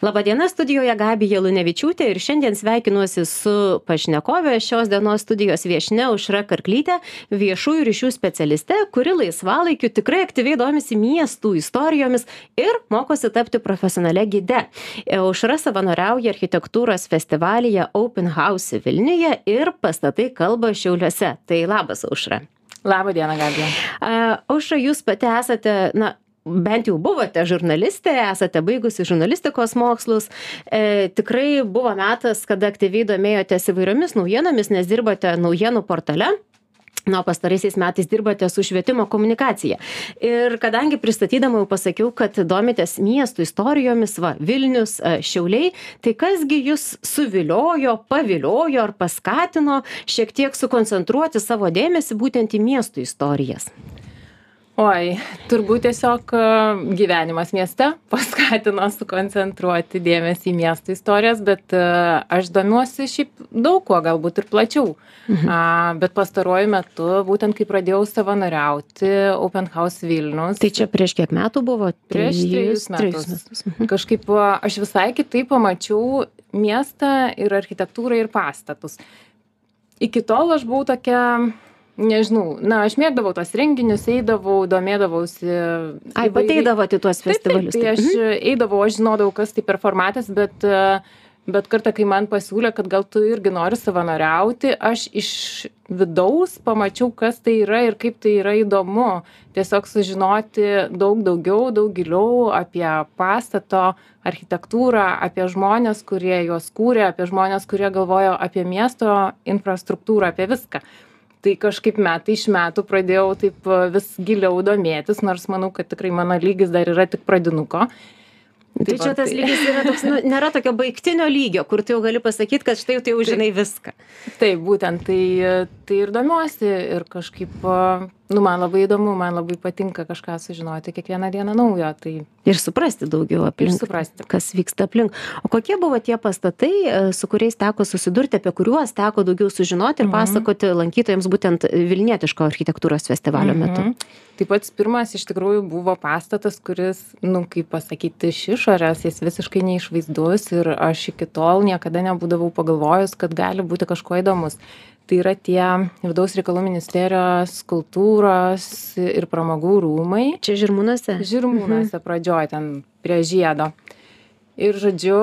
Labadiena studijoje Gabija Lunevičiūtė ir šiandien sveikinuosi su pašnekove šios dienos studijos viešne Užra Karklytė, viešųjų ryšių specialiste, kuri laisvalaikiu tikrai aktyviai domisi miestų istorijomis ir mokosi tapti profesionale gide. Užra savanoriauja architektūros festivalyje Open House Vilniuje ir pastatai kalba Šiauliuose. Tai labas, Užra. Labą dieną, Gabija. Aušra, jūs pati esate, na, bent jau buvote žurnalistė, esate baigusi žurnalistikos mokslus. E, tikrai buvo metas, kada aktyviai domėjotės įvairiomis naujienomis, nes dirbote naujienų portale. Na, pastaraisiais metais dirbate su švietimo komunikacija. Ir kadangi pristatydama jau pasakiau, kad domitės miestų istorijomis, va, Vilnius, e, Šiauliai, tai kasgi jūs suviliojo, paviliojo ar paskatino šiek tiek sukoncentruoti savo dėmesį būtent į miestų istorijas? Oi turbūt tiesiog e, gyvenimas mieste paskatino sukoncentruoti dėmesį į miesto istorijas bet e, aš domiuosi šiaip daug kuo galbūt ir plačiau mhm. a, bet pastaruoju metu būtent kai pradėjau savanoriauti open house vilnius tai čia prieš kiek metų buvo prieš trejus metus. Mhm. kažkaip e, aš visai kitaip pamačiau miestą ir architektūrą ir pastatus iki tol aš buvau tokia nežinau. Na aš mėgdavau tuos renginius eidavau domėdavausi ai pati eidavot į tuos festivalius tai aš mhm. eidavau aš žinodavau kas tai per formatas bet bet kartą kai man pasiūlė kad gal tu irgi nori savanoriauti aš iš vidaus pamačiau kas tai yra ir kaip tai yra įdomu. Tiesiog sužinoti daug daugiau daug giliau apie pastato architektūrą apie žmones kurie juos kūrė apie žmones kurie galvojo apie miesto infrastruktūrą apie viską tai kažkaip metai iš metų pradėjau taip vis giliau domėtis nors manau kad tikrai mano lygis dar yra tik pradinuko Tai čia tas tai- lygis yra toks, nu, nėra tokio baigtinio lygio, kur tu jau gali pasakyti, kad štai tai jau žinai viską. Taip, būtent, tai, tai ir domiuosi ir kažkaip nu man labai įdomu man labai patinka kažką sužinoti kiekvieną dieną naujo tai ir suprasti daugiau aplink suprasti kas vyksta aplink o kokie buvo tie pastatai e, su kuriais teko susidurti apie kuriuos teko daugiau sužinoti ir mhm. pasakoti lankytojams būtent vilnietiško architektūros festivalio metu mhm. tai pats pirmas iš tikrųjų buvo pastatas kuris nu kaip pasakyti iš išorės jis visiškai neišvaizdus ir aš iki tol niekada nebūdavau pagalvojus kad gali būti kažkuo įdomus tai yra tie vidaus reikalų ministerijos kultūros ir pramogų rūmai. Čia žirmūnuose. Žirmūnuose mhm. pradžioj ten prie žiedo. Ir žodžiu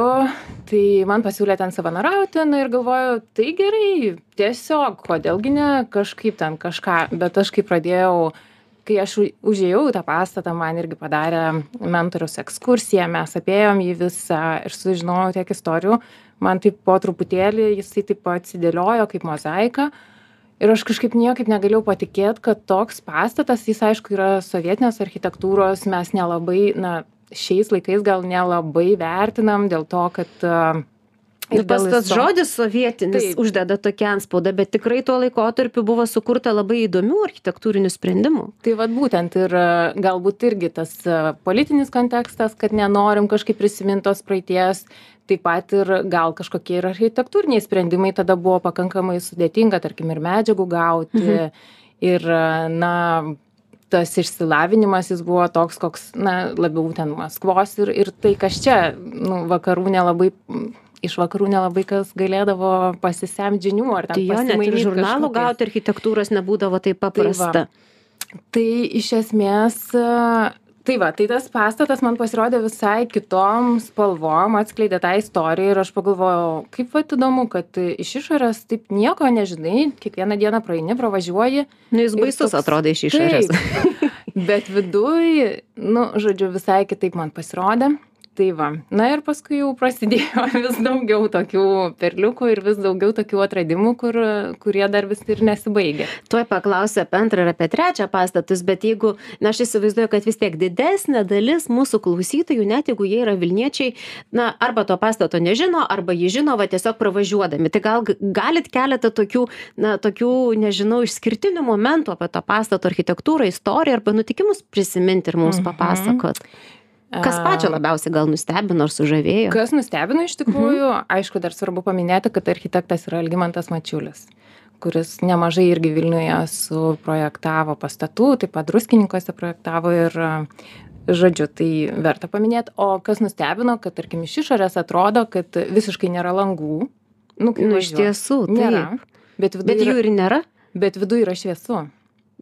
tai man pasiūlė ten savanoriauti na ir galvoju tai gerai tiesiog kodėl gi ne kažkaip ten kažką. Bet aš kai pradėjau kai aš užėjau į tą pastatą man irgi padarė mentorius ekskursiją mes apėjom jį visą ir sužinojau tiek istorijų. Man taip po truputėlį jisai taip atsidėliojo kaip mozaika ir aš kažkaip niekaip negalėjau patikėt kad toks pastatas jis aišku yra sovietinės architektūros mes nelabai na šiais laikais gal nelabai vertinam dėl to kad Ir tas, tas žodis sovietinis Taip. uždeda tokį anspaudą, bet tikrai tuo laikotarpiu buvo sukurta labai įdomių architektūrinių sprendimų. Tai vad būtent ir galbūt irgi tas politinis kontekstas, kad nenorim kažkaip prisimintos praeities, taip pat ir gal kažkokie ir architektūriniai sprendimai tada buvo pakankamai sudėtinga, tarkim, ir medžiagų gauti. Mhm. Ir, na, tas išsilavinimas jis buvo toks, koks, na, labiau ten Maskvos ir, ir tai, kas čia, nu, vakarų nelabai iš vakarų nelabai kas galėdavo pasisemt žinių ar ten tai jo, net ir žurnalų gauti architektūros nebūdavo taip paprasta. Tai, va. tai iš esmės tai va tai tas pastatas man pasirodė visai kitom spalvom atskleidė tą istoriją ir aš pagalvojau kaip vat įdomu kad iš išorės taip nieko nežinai kiekvieną dieną praeini pravažiuoji. Nu jis baisus toks... atrodo iš išorės. Bet viduj nu žodžiu visai kitaip man pasirodė tai va. Na ir paskui jau prasidėjo vis daugiau tokių perliukų ir vis daugiau tokių atradimų kur kurie dar vis ir nesibaigia tuoj paklausiu apie antrą ir apie trečią pastatus bet jeigu na aš įsivaizduoju kad vis tiek didesnė dalis mūsų klausytojų net jeigu jie yra vilniečiai na arba to pastato nežino arba jį žino va tiesiog pravažiuodami. Tai gal galit keletą tokių na tokių nežinau išskirtinių momentų apie to pastato architektūrą istoriją arba nutikimus prisiminti ir mums mhm. Kas pačio labiausiai gal nustebino ar sužavėjo? Kas nustebino iš tikrųjų, mhm. aišku, dar svarbu paminėti, kad architektas yra Algymantas Mačiulis, kuris nemažai irgi Vilniuje suprojektavo pastatų, taip pat druskininkose projektavo ir žodžiu tai verta paminėt o kas nustebino kad tarkim iš išorės atrodo kad visiškai nėra langų. Nu nu, iš tiesų nėra. Bet bet jų ir nėra? bet viduj yra šviesu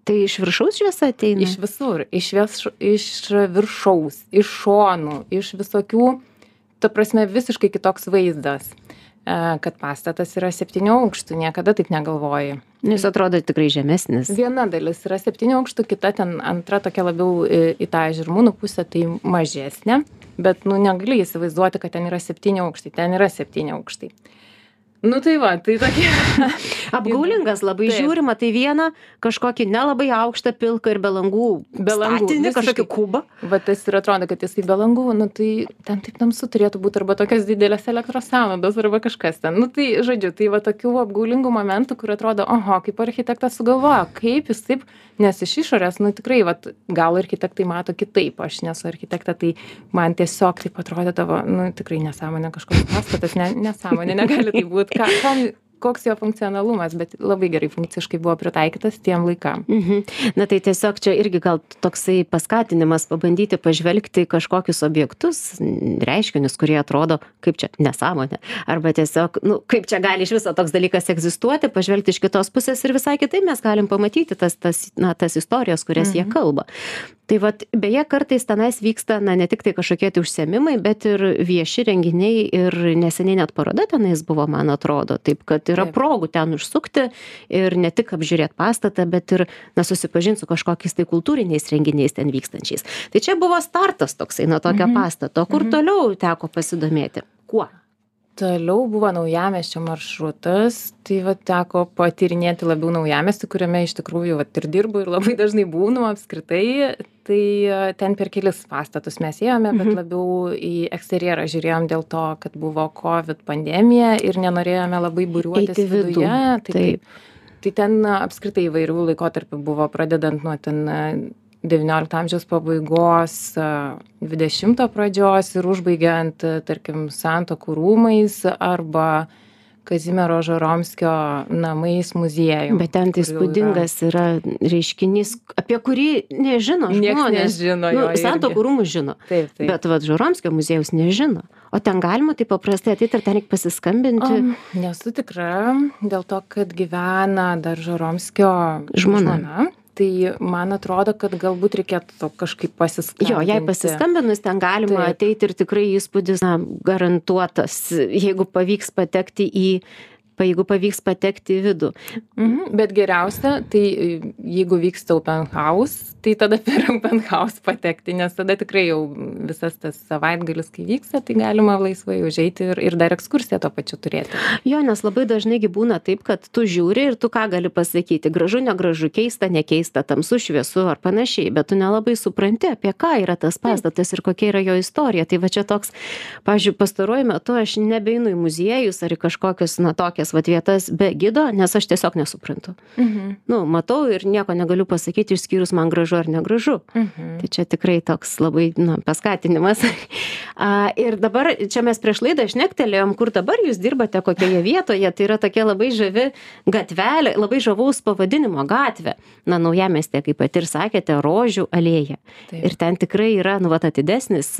tai iš viršaus šviesa ateina? Iš visur iš vieš iš viršaus iš šonų iš visokių ta prasme visiškai kitoks vaizdas. E, kad pastatas yra septynių aukštų niekada taip negalvoji. Nu, jis atrodo tikrai žemesnis. Viena dalis yra septynių aukštų kita ten antra tokia labiau į, į tą žirmūnų pusę tai mažesnė. Bet nu negali įsivaizduoti kad ten yra septyni aukštai ten yra septyni aukštai nu tai va tai tokie. Apgaulingas labai žiūrima tai viena kažkokį nelabai aukštą pilką ir be langų be langų statinį kažkokį kubą. Va tas ir atrodo kad jisai be langų nu tai ten taip tamsu turėtų būt arba tokios didelės elektros sąnaudos arba kažkas ten. Nu tai žodžiu tai va tokių apgaulingų momentų kur atrodo oho kaip architektas sugalvojo kaip jis taip nes iš išorės nu tikrai vat gal architektai mato kitaip aš nesu architektė tai man tiesiog taip atrodydavo nu tikrai nesąmonė kažkoks pastatas ne nesąmonė negali taip būt. Ką kam koks jo funkcionalumas bet labai gerai funkciškai buvo pritaikytas tiem laikam mhm. na tai tiesiog čia irgi gal toksai paskatinimas pabandyti pažvelgti kažkokius objektus reiškinius kurie atrodo kaip čia nesąmonė arba tiesiog nu kaip čia gali iš viso toks dalykas egzistuoti pažvelgti iš kitos pusės ir visai kitaip mes galim pamatyti tas tas na tas istorijas kurias jie mhm. kalba tai vat beje kartais tenais vyksta na ne tiktai kažkokie tai užsiėmimai bet ir vieši renginiai ir neseniai net paroda tenais buvo man atrodo. Taip kad yra progų ten užsukti ir ne tik apžiūrėt pastatą bet ir na susipažint su kažkokiais tai kultūriniais renginiais ten vykstančiais. Tai čia buvo startas toksai nuo tokio mhm. pastato. Kur mhm. toliau teko pasidomėti? Kuo? Toliau buvo naujamiesčio maršrutas. Tai vat teko patyrinėti labiau naujamiestį kuriame iš tikrųjų vat ir dirbu ir labai dažnai būnu apskritai tai e, ten per kelis pastatus mes ėjome bet mhm. labiau į eksterjerą žiūrėjom dėl to kad buvo covid pandemija ir nenorėjome labai būriuotis viduje. Tai taip. Tai ten apskritai įvairių laikotarpių buvo pradedant nuo ten devyniolikto amžiaus pabaigos dvidešimto pradžios ir užbaigiant tarkim santuokų rūmais arba kazimiero žoromskio namais muziejum bet ten tai įspūdingas yra reiškinys apie kurį nežino žmonės. nežino nu, santuokų rūmus žino. Taip, taip. bet vat žoromskio muziejaus nežino. O ten galima taip paprastai ateit ir ten reik pasiskambinti. Um, nesu tikra dėl to kad gyvena dar žoromskio žmona, žmona tai man atrodo kad galbūt reikėtų kažkaip pasiskambinti. Jo, jei pasiskambinus, ten galima Taip. ateiti ir tikrai įspūdis na, garantuotas, jeigu pavyks patekti į jeigu pavyks patekti į vidų. Mhm, bet geriausia, tai jeigu vyksta open house, tai tada per open house patekti, nes tada tikrai jau visas tas savaitgalis, kai vyksta, tai galima laisvai užeiti ir, ir dar ekskursiją to pačiu turėti. Jo, nes labai dažnai būna taip, kad tu žiūri ir tu ką gali pasakyti, gražu, negražu, keista, nekeista, tamsu, šviesu ar panašiai, bet tu nelabai supranti, apie ką yra tas pastatas ir kokia yra jo istorija. Tai va čia toks, pažiūrėjau, pastaruoju metu aš nebeinu į muziejus ar į kažkokius, na, tokias va vietas be gido, nes aš tiesiog nesuprantu. Mhm. Nu, matau ir nieko negaliu pasakyti, išskyrus man gražu gražu ar negražu. Mhm. Tai čia tikrai toks labai na, paskatinimas. A, ir dabar čia mes prieš laidą išnektelėjom, kur dabar jūs dirbate, kokioje vietoje. Tai yra tokia labai žavi gatvelė, labai žavaus pavadinimo gatvė. Na, naujamestė, kaip pat ir sakėte, rožių alėja. Taip. Ir ten tikrai yra, nu, vat atidesnis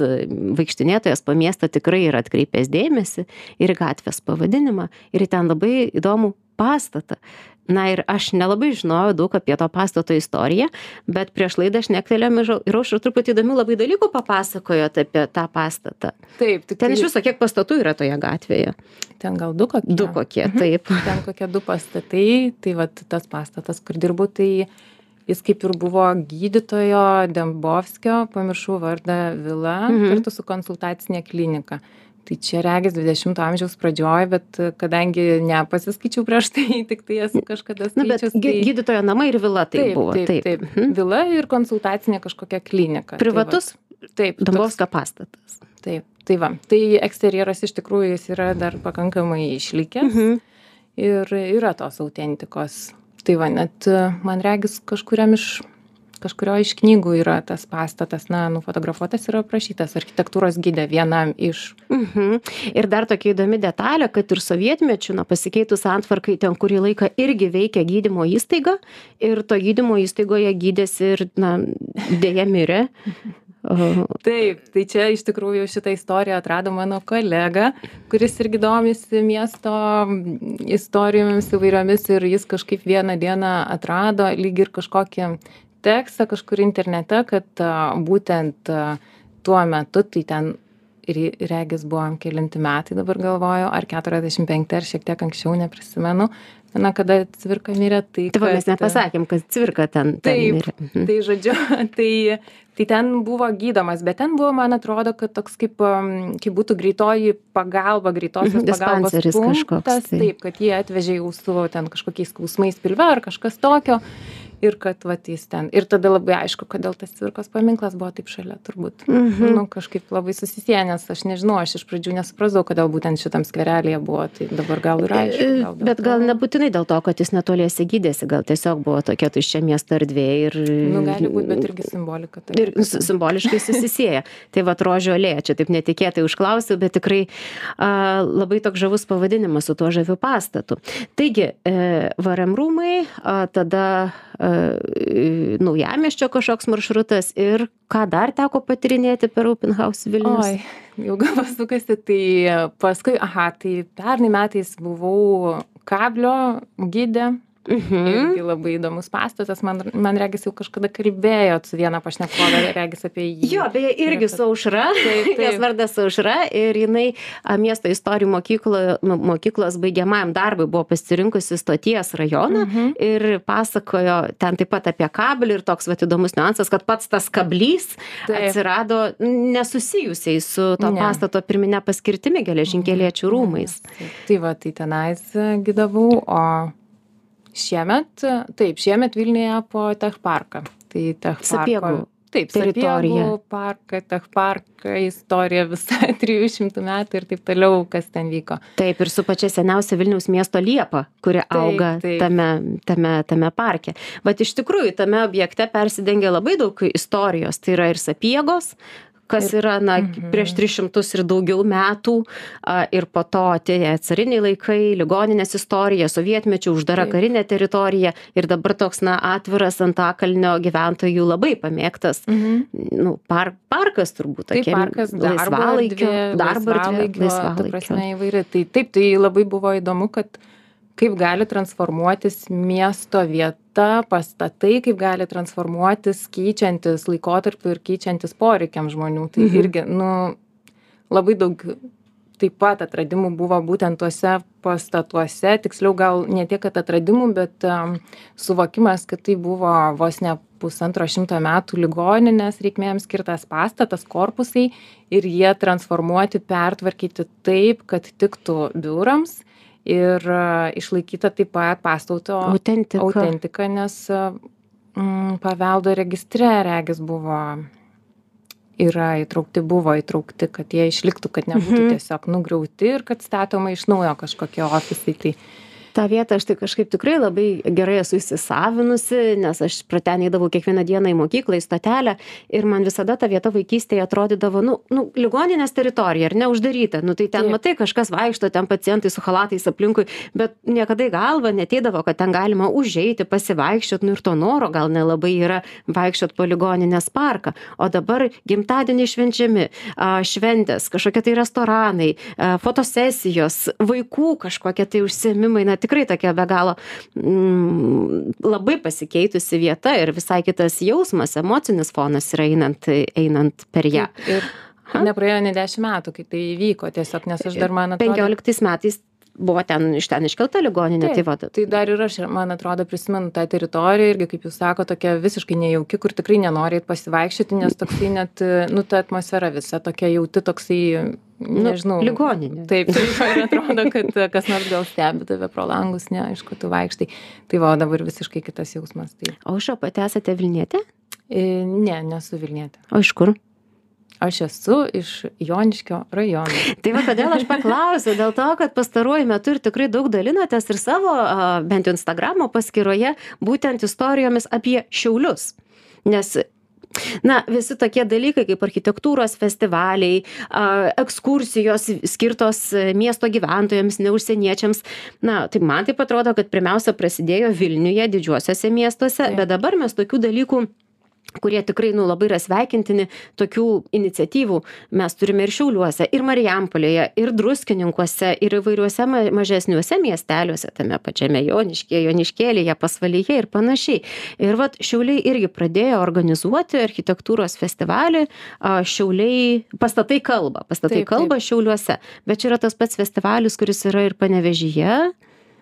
vaikštinėtojas po miestą tikrai yra atkreipęs dėmesį ir gatvės pavadinimą. Ir ten labai įdomų pastatą. Na ir aš nelabai žinojau daug apie to pastato istoriją bet prieš laidą šnektelėjom ir aušra truputį įdomių labai dalykų papasakojot apie tą pastatą. Taip tik ten iš viso kiek pastatų yra toje gatvėje? Ten gal du kokie. Du kokie mhm. taip. Ten kokie du pastatai tai vat tas pastatas kur dirbu tai jis kaip ir buvo gydytojo dembovskio pamiršau vardą vila mhm. kartu su konsultacine klinika tai čia regis dvidešimto amžiaus pradžioj bet kadangi nepasiskaičiau prieš tai tiktai esu kažkada skaičius. Tai... gydytojo namai ir vila tai buvo. Taip, taip. Mhm. Vila ir konsultacinė kažkokia klinika. Tai Privatus? Tai taip. Dombovskio pastatas. Taip. Tai va, tai eksterjeras iš tikrųjų jis yra dar pakankamai išlikęs mhm. ir yra tos autentikos. Tai va, net man regis kažkuriam iš kažkurioj iš knygų yra tas pastatas na nufotografuotas ir aprašytas architektūros gide vienam iš. Mhm. Ir dar tokia įdomi detalė kad ir sovietmečiu na pasikeitus santvarkai ten kurį laiką irgi veikė gydymo įstaiga ir toj gydymo įstaigoje gydėsi ir na deja mirė. Taip, tai čia iš tikrųjų šitą istoriją atrado mano kolega, kuris irgi domisi miesto istorijomis įvairiomis ir jis kažkaip vieną dieną atrado lyg ir kažkokį tekstą kažkur internete, kad būtent tuo metu, tai ten ir regis buvo kelinti metai dabar galvoju, ar 45 ar šiek tiek anksčiau, neprisimenu, na, kada cvirka mirė, tai... Taip, mes nepasakėm, kad cvirka ten, ten taip, mirė. Mhm. Tai žodžiu, tai, tai ten buvo gydomas, bet ten buvo, man atrodo, kad toks kaip, kaip būtų greitoji pagalba, greitosios Mhm, pagalbos punktas, kažkoks, tai. taip, kad jie atvežė jau su ten kažkokiais skausmais pilve ar kažkas tokio. Ir kad vat jis ten. Ir tada labai aišku, kodėl tas cvirkos paminklas buvo taip šalia, turbūt. Mhm. Nu, kažkaip labai susisieję, nes aš nežinau, aš iš pradžių nesuprasdavau, kodėl būtent šitam skverelėje buvo. Tai dabar gal ir aišku. Gal dėl Bet to. gal nebūtinai dėl to, kad jis netoliese gydėsi, gal tiesiog buvo tokia tuščia miesto erdvė ir... Nu, gali būti, bet irgi simbolika. Tai Ir simboliškai susisieja. Tai va, rožio alėja, čia taip netikėtai užklausiau, bet tikrai a, labai toks žavus pavadinimas su tuo žaviu pastatu. Taigi, e, varėm rūmai, a, tada e, naujamieščio kažkoks maršrutas ir ką dar teko patirinėti per Open House Vilnius. Oi, jau galva sukasi, tai paskui, aha, tai pernai metais buvau kablio gydė. Mhm. Irgi labai įdomus pastatas, man, man regis jau kažkada kalbėjot su viena pašnekovė, regis apie jį. Jo, beje, irgi su aušra. Taip, taip. Jos vardas aušra ir jinai a, miesto istorijų mokyklo, nu, mokyklos baigiamajam darbui buvo pasirinkusi stoties rajoną Mhm. ir pasakojo ten taip pat apie kablį ir toks vat įdomus niuansas, kad pats tas kablys Taip. atsirado nesusijusiai su to Ne. pastato pirminė paskirtimi geležinkeliečių rūmais. Tai va, tai tenais gydavau, o šiemet, taip, šiemet Vilniuje po Tech parką. Tai Tech parko. Taip, teritorija. Sapiegų parką, Tech parką, istorija visa 300 metų ir taip toliau, kas ten vyko. Taip, ir su pačia seniausia Vilniaus miesto liepa, kuri Taip, auga taip. Tame, tame, tame parke. Bet iš tikrųjų, tame objekte persidengia labai daug istorijos. Tai yra ir sapiegos, kas yra, na, Mhm. prieš 300 ir daugiau metų, ir po to atėjo cariniai laikai, ligoninės istorija, sovietmečių uždara Taip. karinė teritorija ir dabar toks, na, atviras antakalnio gyventojų labai pamėgtas, Mhm. nu, par, parkas turbūt, Tai tokia parkas laisvalaikio, darbo laisvalaikio, laisvalaikio. prasme įvairi. Tai taip, tai labai buvo įdomu, kad kaip gali transformuotis miesto vieta, pastatai, kaip gali transformuotis keičiantis laikotarpiu ir keičiantis poreikiam žmonių. Tai Mhm. irgi, nu, labai daug taip pat atradimų buvo būtent tuose pastatuose, tiksliau gal ne tiek, atradimų, bet um, suvokimas, kad tai buvo vos ne pusantro šimto metų ligoninės reikmėms skirtas pastatas, korpusai ir jie transformuoti, pertvarkyti taip, kad tiktų biurams ir a, išlaikyta taip pat pastato Autentika. autentika, nes a, mm, paveldo registre regis buvo yra įtraukti, buvo įtraukti, kad jie išliktų, kad nebūtų Mhm. tiesiog nugriauti ir kad statoma iš naujo kažkokie ofisai. Tai tą vietą aš tai kažkaip tikrai labai gerai esu įsisavinusi nes aš pro ten eidavau kiekvieną dieną į mokyklą į stotelę ir man visada ta vieta vaikystėje atrodydavo nu nu ligoninės teritorija ar ne uždaryta. Nu tai ten matai kažkas vaikšto ten pacientai su chalatais aplinkui bet niekada į galvą neateidavo kad ten galima užeiti pasivaikščiot nu ir to noro gal nelabai yra vaikščiot po ligoninės parką. O dabar gimtadieniai švenčiami a šventės kažkokie tai restoranai a fotosesijos vaikų kažkokie tai užsiėmimai na tikrai tokia be galo mm, labai pasikeitusi vieta ir visai kitas jausmas emocinis fonas yra einant einant per ją ir Aha. nepraėjo ne dešimt metų, kai tai įvyko tiesiog, nes aš dar man atrodo. penkioliktais metais buvo ten iš ten iškelta ligoninė tai Taip, va Tai dar ir aš, man atrodo, prisimenu tą teritoriją irgi, kaip jūs sako, tokia visiškai nejauki, kur tikrai nenori eit pasivaikščioti, nes toksai net, nu, ta atmosfera visa tokia jauti, toksai, nežinau. Nu, ligoninė. Taip, taip, ir atrodo, kad kas nors gal stebi tave pro langus, ne, aišku, tu vaikštai. Tai va, o dabar visiškai kitas jausmas. Tai, o aušra pati esate vilnietė e, ne, nesu Vilnietė. o iš kur Aš esu iš Joniškio rajono. Tai va, kodėl aš paklausiau, dėl to, kad pastaruoju metu ir tikrai daug dalinatės ir savo, bent jau Instagramo paskyroje, būtent istorijomis apie šiaulius. Nes Na, visi tokie dalykai kaip architektūros festivaliai, ekskursijos skirtos miesto gyventojams, ne užsieniečiams. Na, tai man taip atrodo, kad pirmiausia prasidėjo Vilniuje, didžiuosiuose miestuose, bet dabar mes tokių dalykų kurie tikrai nu labai yra sveikintini tokių iniciatyvų mes turime ir šiauliuose ir marijampolėje ir druskininkuose ir įvairiuose ma mažesniuose miesteliuose tame pačiame joniškyje joniškėlyje pasvalyje ir panašiai. Ir vat šiauliai irgi pradėjo organizuoti architektūros festivalį a šiauliai pastatai kalba pastatai kalba šiauliuose. Bet čia yra tas pats festivalis kuris yra ir panevėžyje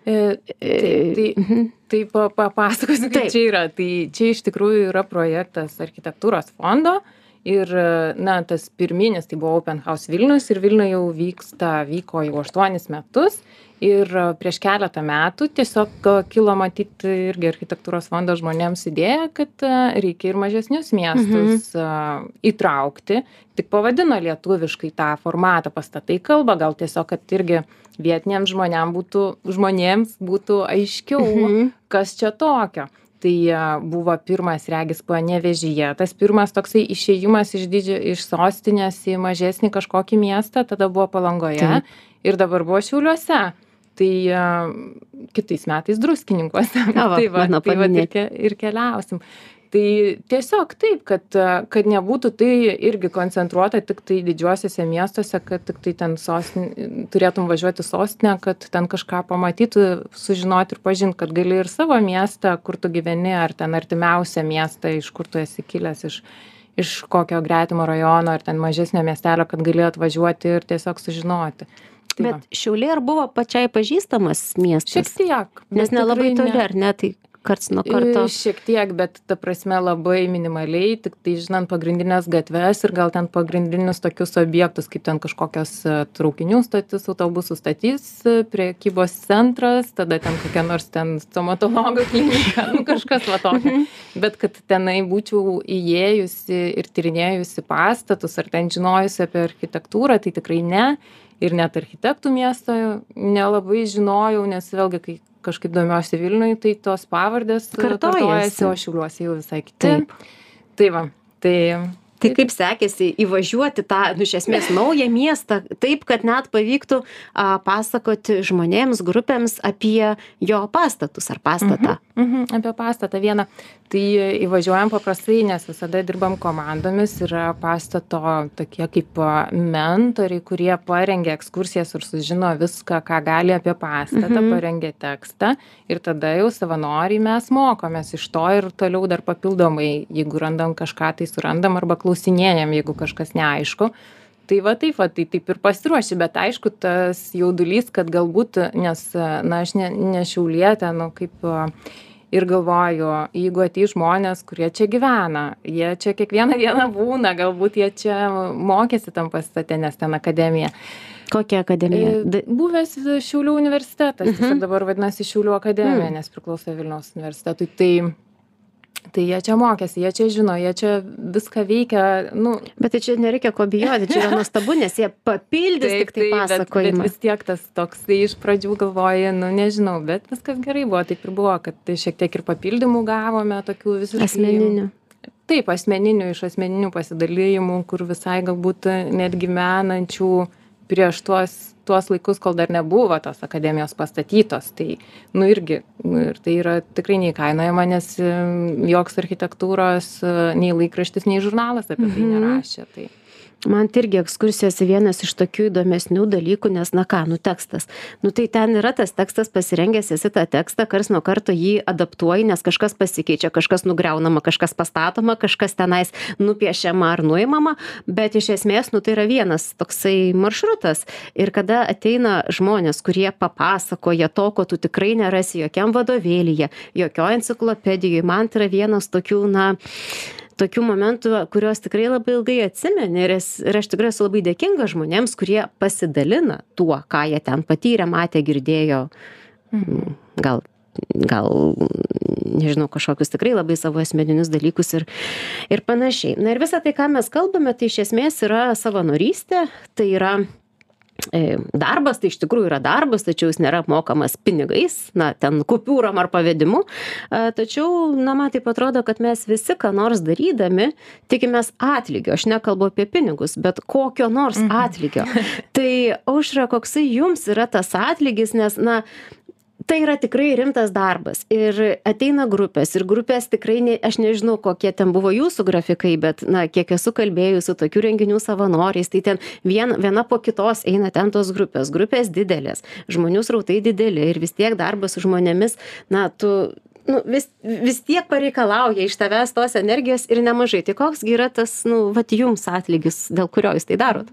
tai, tai, mhm. tai pa, papasakosiu, kaip čia yra. Tai čia iš tikrųjų yra projektas architektūros fondo ir, na, tas pirminis, tai buvo Open House Vilnius ir Vilniuje jau vyksta, vyko jau aštuonis metus. Ir e, prieš keletą metų tiesiog e, kilo matyti irgi architektūros fondo žmonėms idėja, kad e, reikia ir mažesnius miestus mhm. įtraukti. Tik pavadino lietuviškai tą formatą pastatai kalba, gal tiesiog, kad irgi vietiniams žmonėms būtų, žmonėms būtų aiškiau, Mhm. kas čia tokio. Tai a, buvo pirmas regis panevežyje, tas pirmas toksai išėjimas iš, didžio, iš sostinės į mažesnį kažkokį miestą, tada buvo palangoje ir dabar buvo šiauliuose. Tai a, kitais metais druskininkuose. Va, tai va, tai va ir, ke, ir keliausim. Tai tiesiog taip, kad, kad nebūtų tai irgi koncentruota tik tai didžiuosiuose miestuose, kad tik tai ten sostinė, turėtum važiuoti sostinę, kad ten kažką pamatytų, sužinoti ir pažinti, kad gali ir savo miestą, kur tu gyveni, ar ten artimiausią miestą, iš kur tu esi kilęs, iš, iš kokio gretimo rajono, ar ten mažesnio miestelio, kad gali atvažiuoti ir tiesiog sužinoti. Tai va. bet šiauliai ar buvo pačiai pažįstamas miestas Šiek tiek. nes nelabai toli ar ne tai karts nuo karto E, Šiek tiek, bet ta prasme labai minimaliai, tik tai žinant pagrindinės gatves ir gal ten pagrindinius tokius objektus, kaip ten kažkokios e, traukinių stotis, autobusų statys, e, priekybos centras, tada ten kokia nors ten stomatologo klinika, nu kažkas va tokio. Bet kad tenai būčiau įėjusi ir tyrinėjusi pastatus, ar ten žinojusi apie architektūrą, tai tikrai ne. Ir net architektų miesto nelabai žinojau, nes vėlgi, kai kažkaip domiuosi Vilniui, tai tos pavardės e, Kartojasi. o šiuliuosi jau visai kiti. Taip. Tai va, tai Tai kaip sekėsi įvažiuoti tą, nu, iš esmės, naują miestą, taip, kad net pavyktų a, pasakoti žmonėms, grupėms apie jo pastatus ar pastatą. Mhm, apie pastatą vieną. Tai įvažiuojam paprastai, nes visada dirbam komandomis, yra pastato tokie kaip mentoriai, kurie parengia ekskursijas ir sužino viską, ką gali apie pastatą, Mhm. mhm. parengia tekstą ir tada jau savanoriai mes mokomės iš to ir toliau dar papildomai, jeigu randam kažką, tai surandam arba klausinėjam, jeigu kažkas neaišku. Tai va taip, va, tai taip ir pasiruoši, bet aišku, tas jaudulys, kad galbūt, nes, na, aš ne, nešiaulietė, nu, kaip ir galvoju, jeigu atei žmonės, kurie čia gyvena, jie čia kiekvieną dieną būna, galbūt jie čia mokėsi tam pastate, nes ten akademija. Kokia akademija? E, Buvęs Šiaulių universitetas, Mhm. dabar vadinasi Šiaulių akademija, Mm. nes priklauso Vilniaus universitetui. Tai, tai jie čia mokėsi, jie čia žino, jie čia viską veikia, nu, Bet tai čia nereikia ko bijoti, čia yra nuostabu, nes jie papildys tik tai bet, bet pasakojimą. vis tiek tas toks, tai iš pradžių galvoji, nu nežinau, bet viskas gerai buvo, taip ir buvo, kad tai šiek tiek ir papildymų gavome, tokių visiškai. Asmeninių. Taip, asmeninių, iš asmeninių pasidalijimų, kur visai galbūt netgi menančių prieš tuos, tuos laikus, kol dar nebuvo tos akademijos pastatytos. Tai, nu irgi, nu, ir tai yra tikrai neįkainojama, nes joks architektūros e, nei laikraštis, nei žurnalas apie tai Mhm. nerašė. Tai. Man tai irgi ekskursijose vienas iš tokių įdomesnių dalykų, nes, na ką, nu tekstas. Nu tai ten yra tas tekstas pasirengęs, esi tą tekstą, kars nuo karto jį adaptuoji, nes kažkas pasikeičia, kažkas nugriaunama, kažkas pastatoma, kažkas tenais nupiešiama ar nuimama, bet iš esmės, nu tai yra vienas toksai maršrutas. Ir kada ateina žmonės, kurie papasakoja to, ko tu tikrai nerasi jokiam vadovėlyje, jokio enciklopedijoje, man tai yra vienas tokių, na, tokių momentų, kuriuos tikrai labai ilgai atsimeni ir, es, ir aš tikrai esu labai dėkinga žmonėms, kurie pasidalina tuo, ką jie ten patyrė, matė, girdėjo, Mhm. gal, gal, nežinau, kažkokius tikrai labai savo asmeninius dalykus ir, ir panašiai. Na ir visa tai, ką mes kalbame, tai iš esmės yra savanorystė, tai yra darbas tai iš tikrųjų yra darbas tačiau jis nėra apmokamas pinigais na ten kupiūrom ar pavedimu. A, tačiau na man taip atrodo kad mes visi ką nors darydami tikimės atlygio. Aš nekalbu apie pinigus bet kokio nors atlygio. Tai aušra koksai jums yra tas atlygis nes na tai yra tikrai rimtas darbas. Ir ateina grupės ir grupės tikrai ne aš nežinau kokie ten buvo jūsų grafikai bet na kiek esu kalbėjus su tokių renginių savanoriais tai ten vien viena po kitos eina ten tos grupės. Grupės didelės žmonių srautai dideli ir vis tiek darbas su žmonėmis na tu nu vis vis tiek pareikalauja iš tavęs tos energijos ir nemažai. Tai koks gi yra tas nu vat jums atlygis dėl kurio jūs tai darot?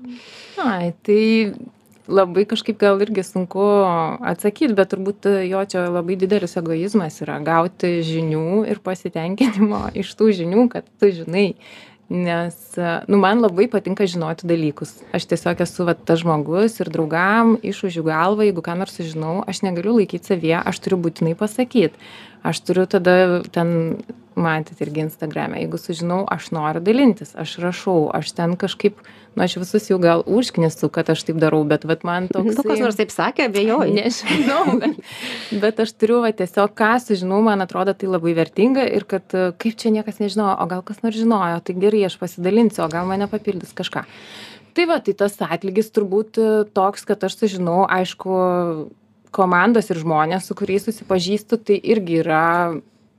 Ai tai labai kažkaip gal irgi sunku atsakyt bet turbūt jo čia labai didelis egoizmas yra gauti žinių ir pasitenkinimo iš tų žinių kad tu žinai. Nes nu man labai patinka žinoti dalykus. Aš tiesiog esu vat tas žmogus ir draugam išūžiu galvą jeigu ką nors sužinau aš negaliu laikyt savyje aš turiu būtinai pasakyt. Aš turiu tada ten matėt irgi instagrame jeigu sužinau aš noriu dalintis aš rašau aš ten kažkaip nu aš visus jau gal užknisu kad aš taip darau bet vat man toksai nu kas nors taip sakė abejoju. Nežinau bet bet aš turiu va tiesiog ką sužinau man atrodo tai labai vertinga ir kad kaip čia niekas nežinojo o gal kas nors žinojo tai gerai aš pasidalinsiu o gal mane papildys kažką. Tai va tai tas atlygis turbūt toks kad aš sužinau aišku komandos ir žmonės su kuriais susipažįstu tai irgi yra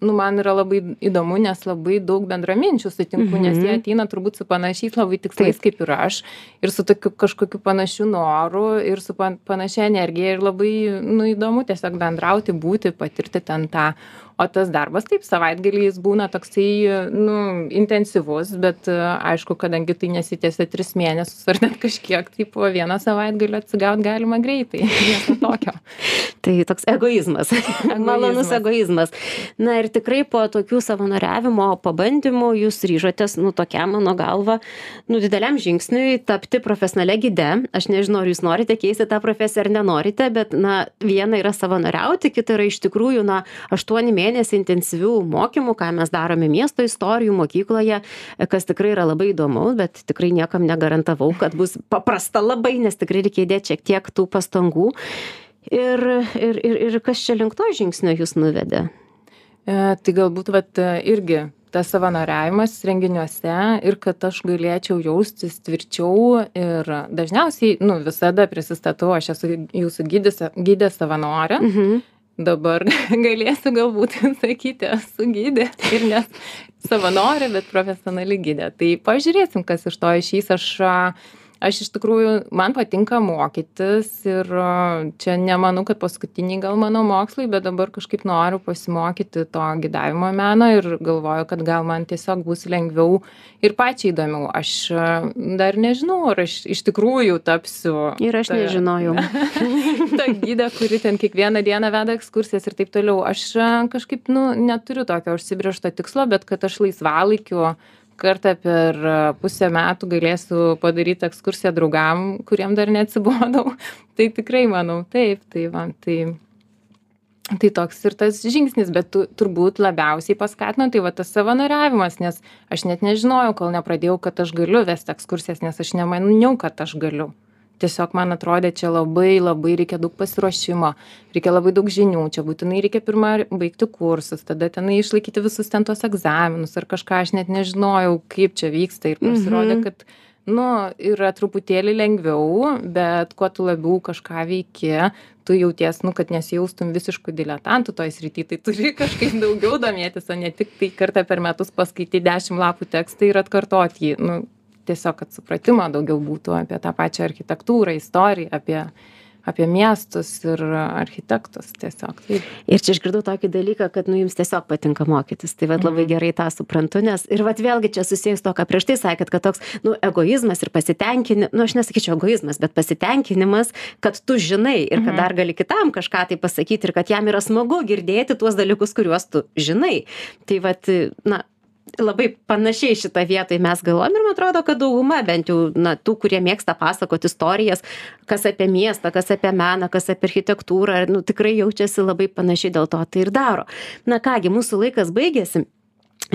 nu man yra labai įdomu nes labai daug bendraminčių sutinku nes jie Mhm. ateina turbūt su panašiais labai tikslais kaip ir aš ir su tokiu kažkokiu panašiu noru ir su pan panašia energija ir labai nu įdomu tiesiog bendrauti būti patirti ten tą o tas darbas taip savaitgaliais būna toksai nu intensyvus bet aišku kadangi tai nesitęsia tris mėnesius ar net kažkiek tai po vieno savaitgalio atsigaut galima greitai. Nieko tokio. Tai toks egoizmas. Malonus egoizmas. Na ir tikrai po tokių savanoriavimo pabandymų jūs ryžotės nu tokiam mano galva nu dideliam žingsniui tapti profesionalia gide. Aš nežinau ar jūs norite keisti tą profesiją ar nenorite bet na viena yra savanoriauti kita yra iš tikrųjų na aštuoni mėnesiai intensyvių mokymų ką mes darome miesto istorijų mokykloje kas tikrai yra labai įdomu bet tikrai niekam negarantavau kad bus paprasta labai nes tikrai reikia įdėt šiek tiek tų pastangų. Ir ir ir ir kas čia link to žingsnio jus nuvedė? E, tai galbūt vat irgi tas savanoriavimas renginiuose ir kad aš galėčiau jaustis tvirčiau ir dažniausiai nu visada prisistatau aš esu jūsų gidė savanorė. Mhm. Dabar galėsiu galbūt sakyti esu gidė ir ne savanorė bet profesionali gidė tai pažiūrėsim kas iš to išeis. Aš aš iš tikrųjų man patinka mokytis ir čia nemanau kad paskutiniai gal mano mokslai bet dabar kažkaip noriu pasimokyti to gidavimo meno ir galvoju kad gal man tiesiog bus lengviau ir pačiai įdomiau. Aš dar nežinau ar aš iš tikrųjų tapsiu ir aš nežinojau. ta gidė kuri ten kiekvieną dieną veda ekskursijas ir taip toliau. Aš kažkaip nu neturiu tokio užsibrėžto tikslo bet kad aš laisvalaikiu kartą per pusę metų galėsiu padaryt ekskursiją draugam kuriem dar neatsibodau. Tai tikrai manau taip tai va tai tai toks ir tas žingsnis bet tu turbūt labiausiai paskatino tai va tas savanoriavimas nes aš net nežinojau kol nepradėjau kad aš galiu vest ekskursijas nes aš nemaniau kad aš galiu tiesiog man atrodė čia labai labai reikia daug pasiruošimo reikia labai daug žinių čia būtinai reikia pirma baigti kursus tada tenai išlaikyti visus ten tuos egzaminus ar kažką aš net nežinojau kaip čia vyksta ir pasirodė kad nu yra truputėlį lengviau bet kuo tu labiau kažką veiki tu jauties nu kad nesijaustum visišku diletantu toj srity tai turi kažkaip daugiau domėtis o ne tik tai kartą per metus paskaityt dešim lapų tekstą ir atkartot jį nu tiesiog kad supratimo daugiau būtų apie tą pačią architektūrą istoriją apie apie miestus ir architektus tiesiog. Taip. Ir čia išgirdau tokį dalyką kad nu jums tiesiog patinka mokytis. Tai vat labai gerai tą suprantu nes ir vat vėlgi čia susiję su tuo ką prieš tai sakėt kad toks nu egoizmas ir pasitenkini nu aš nesakyčiau egoizmas bet pasitenkinimas kad tu žinai ir kad dar gali kitam kažką tai pasakyt ir kad jam yra smagu girdėti tuos dalykus kuriuos tu žinai. Tai vat na labai panašiai šitoj vietoj mes galvojam ir man atrodo kad dauguma bent jau na tų kurie mėgsta pasakot istorijas kas apie miestą kas apie meną kas apie architektūrą nu tikrai jaučiasi labai panašiai dėl to tai ir daro. Na ką gi mūsų laikas baigėsi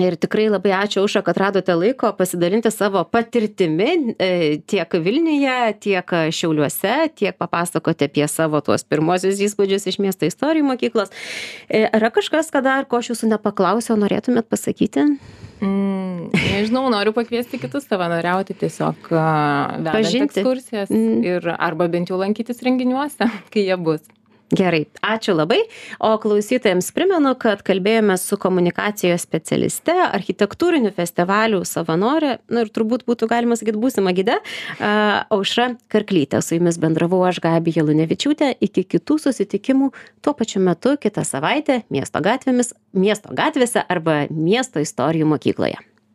ir tikrai labai ačiū aušra kad radote laiko pasidalinti savo patirtimi e, tiek vilniuje tiek šiauliuose tiek papasakoti apie savo tuos pirmuosius įspūdžius iš miesto istorijų mokyklos e, yra kažkas ką dar ko aš jūsų nepaklausiau norėtumėt pasakyti Mm, nežinau, noriu pakviesti kitus savanoriauti tiesiog vedant Pažinti. ekskursijas Mm. ir arba bent jau lankytis renginiuose, kai jie bus. Gerai ačiū labai. O klausytojams primenu kad kalbėjomės su komunikacijos specialiste architektūrinių festivalių savanore nu ir turbūt būtų galima sakyt būsima gide a aušra karklyte su jumis bendravau aš gabija lunevičiūtė iki kitų susitikimų. Tuo pačiu metu kitą savaitę miesto gatvėmis miesto gatvėse arba miesto istorijų mokykloje